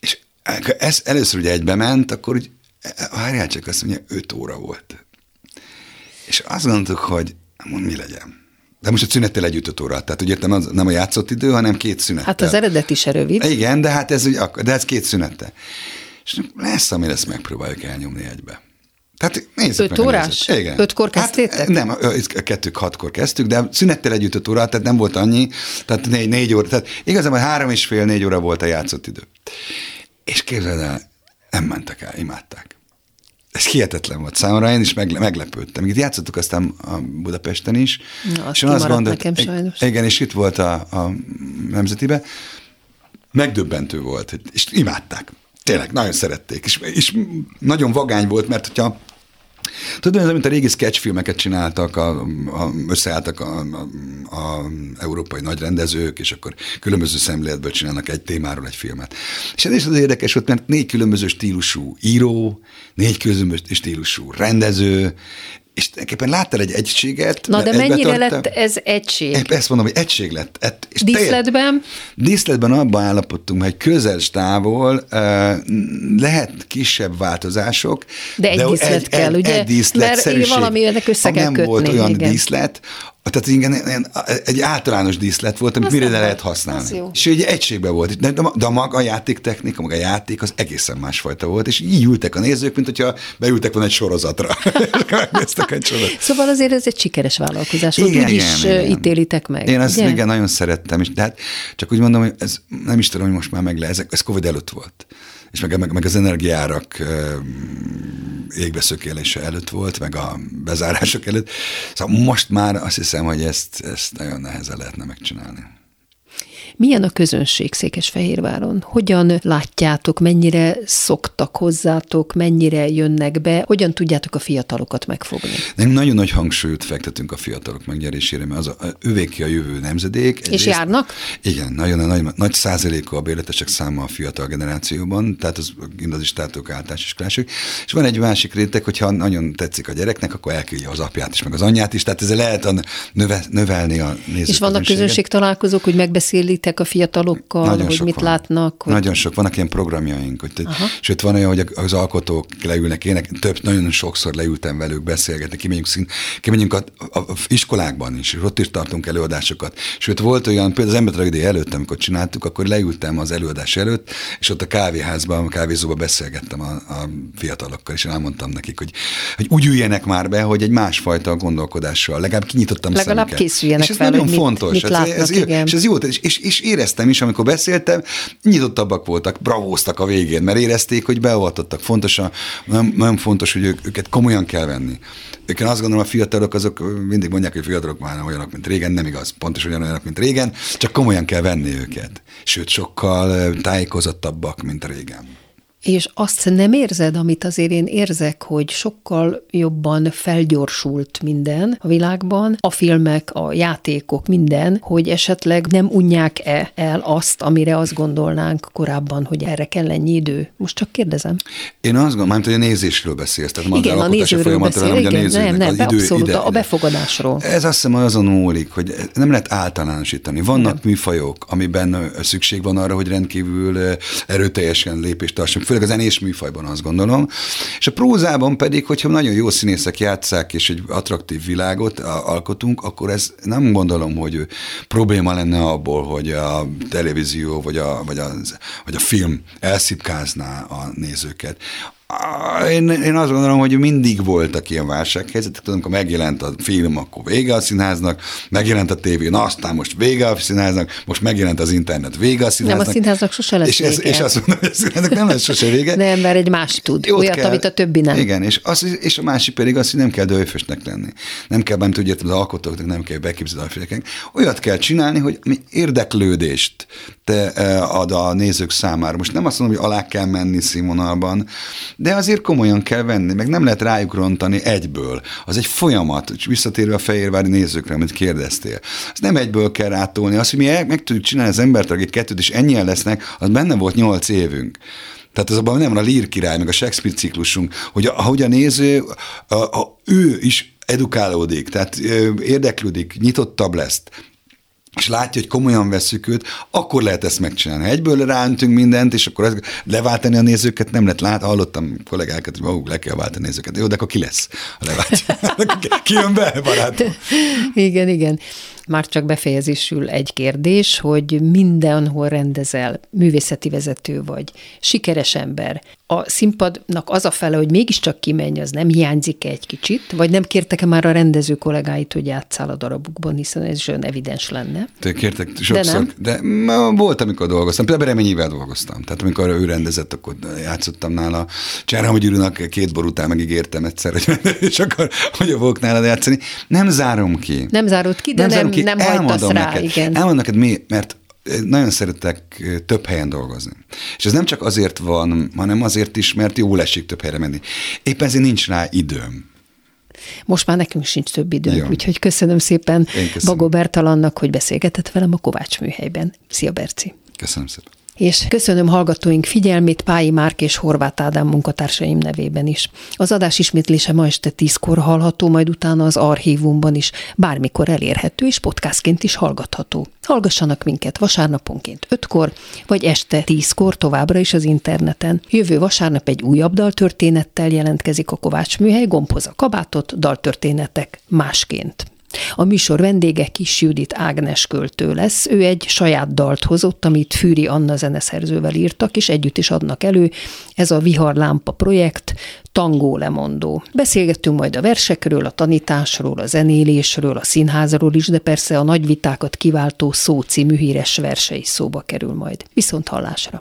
és ez először ugye egybe ment, akkor úgy, várjál csak, azt mondja, 5 óra volt. És azt gondoltuk, hogy Mondom, mi legyen? De most a szünettel együtt öt óra. Tehát úgy értem, az nem a játszott idő, hanem két szünettel. Hát az eredeti se rövid. Igen, de hát ez, de ez két szünette. És lesz, ami ezt megpróbáljuk elnyomni egybe. Tehát nézzük Öt meg a órás? Igen. Ötkor kezdtétek? Hát, nem, kettők, hatkor kezdtük, de szünettel együtt öt óra, tehát nem volt annyi, tehát négy, négy óra, tehát igazából három és fél, négy óra volt a játszott idő. És képzeld el, nem mentek el, imádták. Ez hihetetlen volt számomra, én is megle- meglepődtem. Itt játszottuk aztán a Budapesten is. Na, és azt gondoltam- nekem sajnos. Igen, és itt volt a, a Nemzetibe. Megdöbbentő volt, és imádták. Tényleg, nagyon szerették. És, és nagyon vagány volt, mert hogyha Tudod, ez mint a régi sketchfilmeket csináltak, a, a, összeálltak a, a, a európai nagy rendezők, és akkor különböző szemléletből csinálnak egy témáról egy filmet. És ez is az érdekes volt, mert négy különböző stílusú író, négy különböző stílusú rendező, és tulajdonképpen láttál egy egységet. Na de mennyire lett ez egység? Ezt mondom, hogy egység lett. Et, és Díszletben? Díszletben abban állapodtunk, hogy közel távol uh, lehet kisebb változások. De egy díszlet kell, ugye? Egy díszlet, Mert valami ennek össze kell nem kötni, volt olyan igen. díszlet, tehát igen, igen, egy általános díszlet volt, amit mire le lehet használni. És egy egységben volt. De, de, a maga a játéktechnika, maga a játék az egészen másfajta volt, és így ültek a nézők, mint hogyha beültek volna egy sorozatra. Megnéztek egy. Szóval azért ez egy sikeres vállalkozás volt, Igen, úgy is igen, ö, igen. ítélitek meg. Én azt ugye? igen, nagyon szerettem, és de hát csak úgy mondom, hogy ez nem is tudom, hogy most már meg le, ez, ez Covid előtt volt. És meg, meg, meg az energiárak égbeszökélése előtt volt, meg a bezárások előtt. Szóval most már azt hiszem, hogy ezt, ezt nagyon nehezen lehetne megcsinálni. Milyen a közönség Székesfehérváron? Hogyan látjátok, mennyire szoktak hozzátok, mennyire jönnek be, hogyan tudjátok a fiatalokat megfogni? Nem nagyon nagy hangsúlyt fektetünk a fiatalok megnyerésére, mert az a, ővéki a jövő nemzedék. És járnak? Igen, nagyon nagy, nagy százaléka a bérletesek száma a fiatal generációban, tehát az gimnazistátok, általános iskolások. És van egy másik réteg, hogyha nagyon tetszik a gyereknek, akkor elküldi az apját is, meg az anyját is, tehát ezzel lehet a növe, növelni a nézők. És vannak közönség találkozók, hogy megbeszélitek a fiatalokkal, Nagyon hogy mit van. látnak? Hogy... Nagyon sok, vannak ilyen programjaink, hogy te, sőt van olyan, hogy az alkotók leülnek, ének, több, nagyon sokszor leültem velük beszélgetni, kimegyünk, szín, kimegyünk a, a, a, iskolákban is, és ott is tartunk előadásokat. Sőt volt olyan, például az embertragédia előtt, amikor csináltuk, akkor leültem az előadás előtt, és ott a kávéházban, a kávézóban beszélgettem a, a fiatalokkal, és elmondtam nekik, hogy, hogy úgy üljenek már be, hogy egy másfajta gondolkodással, legalább kinyitottam Legalább szemüket. készüljenek és ez fel, nagyon mit- fontos. mit ez, látnak, ez, igen. és ez jó, és, és, és éreztem is, amikor beszéltem, nyitottabbak voltak, bravóztak a végén, mert érezték, hogy beavatottak. Fontos, a, nagyon, nagyon fontos, hogy ők, őket komolyan kell venni. Ők azt gondolom, a fiatalok azok mindig mondják, hogy fiatalok már nem olyanok, mint régen, nem igaz, pontosan olyanok, mint régen, csak komolyan kell venni őket. Sőt, sokkal tájékozottabbak, mint régen. És azt nem érzed, amit azért én érzek, hogy sokkal jobban felgyorsult minden a világban, a filmek, a játékok, minden, hogy esetleg nem unják-e el azt, amire azt gondolnánk korábban, hogy erre kell ennyi idő. Most csak kérdezem. Én azt gondolom, hogy a nézésről beszélsz. Tehát Igen, a nézőről beszél, hanem, hogy a igen, nem, nézőnek, nem, az idő, abszolút, ide, a befogadásról. Ez azt hiszem azon múlik, hogy nem lehet általánosítani. Vannak műfajok, amiben szükség van arra, hogy rendkívül erőteljesen lépést tartsunk, főleg a zenés műfajban azt gondolom. És a prózában pedig, hogyha nagyon jó színészek játszák, és egy attraktív világot alkotunk, akkor ez nem gondolom, hogy probléma lenne abból, hogy a televízió vagy a, vagy a, vagy a film elszipkázná a nézőket. Én, én azt gondolom, hogy mindig voltak ilyen válsághelyzetek, tudom, amikor megjelent a film, akkor vége a színháznak, megjelent a tévé, na aztán most vége a színháznak, most megjelent az internet, vége a színháznak. Nem, a színháznak sose lesz és, ez, és azt mondom, hogy a színháznak nem lesz sose vége. Nem, mert egy más tud. Jót Olyat, amit a többi nem. Igen, és, az, és a másik pedig az, hogy nem kell dőfösnek lenni. Nem kell, úgy értem, az alkotóknak nem kell beképzelni a. Olyat kell csinálni, hogy ami érdeklődést ad a nézők számára. Most nem azt mondom, hogy alá kell menni színvonalban, de azért komolyan kell venni, meg nem lehet rájuk rontani egyből. Az egy folyamat, és visszatérve a fehérvári nézőkre, amit kérdeztél. Az nem egyből kell rátolni. Az, hogy mi meg tudjuk csinálni az embertragék kettőt, és ennyien lesznek, az benne volt nyolc évünk. Tehát az abban nem van a Lír király, meg a Shakespeare ciklusunk, hogy ahogy a néző, a, a, ő is edukálódik, tehát érdeklődik, nyitottabb lesz, és látja, hogy komolyan veszük őt, akkor lehet ezt megcsinálni. Ha egyből ráöntünk mindent, és akkor ez, leváltani a nézőket nem lehet lát. Hallottam kollégákat, hogy maguk le kell váltani a nézőket. Jó, de akkor ki lesz? Ha leváltja. ki jön be, barátom? Igen, igen. Már csak befejezésül egy kérdés, hogy mindenhol rendezel, művészeti vezető vagy, sikeres ember. A színpadnak az a fele, hogy mégiscsak kimenj, az nem hiányzik egy kicsit? Vagy nem kértek-e már a rendező kollégáit, hogy játszál a darabukban, hiszen ez is olyan evidens lenne? Te kértek sokszor, de, de volt, amikor dolgoztam. Például Reményivel dolgoztam. Tehát amikor ő rendezett, akkor játszottam nála. Cserham Gyurinak két bor után megígértem egyszer, hogy, és akkor hogy fogok nálad játszani. Nem zárom ki. Nem zárod ki, de nem, nem, nem hagytasz rá. Neked, igen. Elmondom neked mi, mert nagyon szeretek több helyen dolgozni. És ez nem csak azért van, hanem azért is, mert jól esik több helyre menni. Éppen ezért nincs rá időm. Most már nekünk sincs több időnk, Jó. úgyhogy köszönöm szépen köszönöm. Bagó Bertalannak, hogy beszélgetett velem a Kovács műhelyben. Szia, Berci! Köszönöm szépen. És köszönöm hallgatóink figyelmét Pályi Márk és Horváth Ádám munkatársaim nevében is. Az adás ismétlése ma este tízkor hallható, majd utána az archívumban is, bármikor elérhető és podcastként is hallgatható. Hallgassanak minket vasárnaponként ötkor, vagy este tízkor továbbra is az interneten. Jövő vasárnap egy újabb daltörténettel jelentkezik a Kovács Műhely, gombhoz a kabátot, daltörténetek másként. A műsor vendége Kis Judit Ágnes költő lesz. Ő egy saját dalt hozott, amit Fűri Anna zeneszerzővel írtak, és együtt is adnak elő. Ez a Viharlámpa projekt, Tangó lemondó. Beszélgettünk majd a versekről, a tanításról, a zenélésről, a színházról is, de persze a nagy vitákat kiváltó szó című híres verse is szóba kerül majd. Viszont hallásra!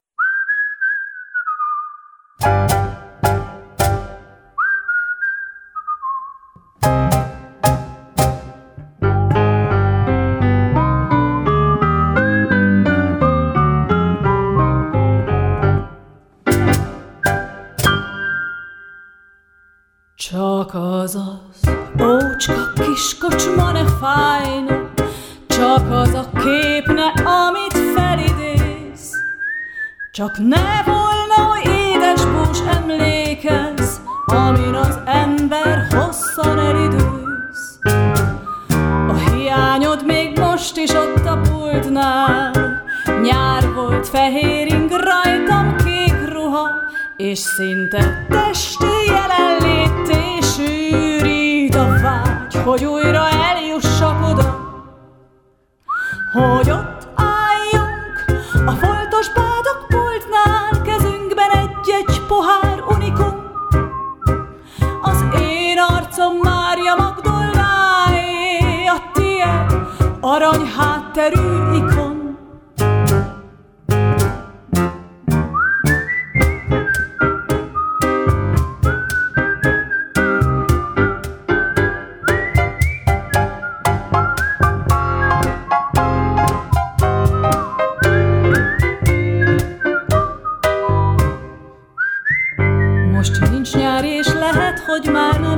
Csak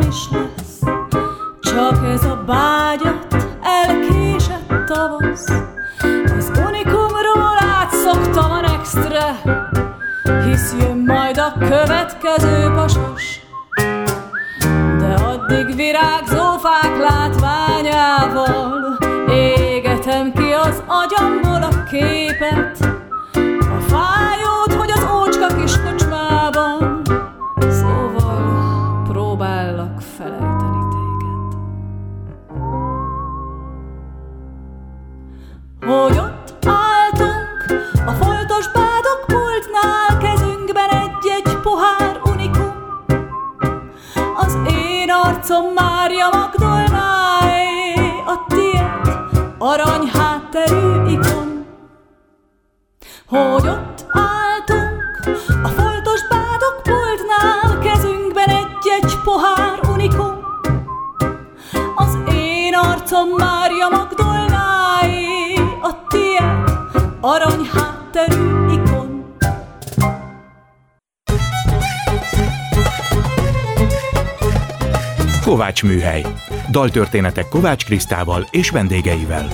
is lesz. Csak ez a bágyat elkésett tavasz. Az unikumról átszoktam a nextre. Hisz jön majd a következő pasas De addig virágzó fák látványával Égetem ki az agyamból a képet arany hátterű ikon hogy ott álltunk a foltos bádok pultnál, kezünkben egy-egy pohár unikum. Az én arcom Mária Magdolnáé, a tiéd arany hátterű ikon. Kovács Műhely. Daltörténetek Kovács Krisztával és vendégeivel.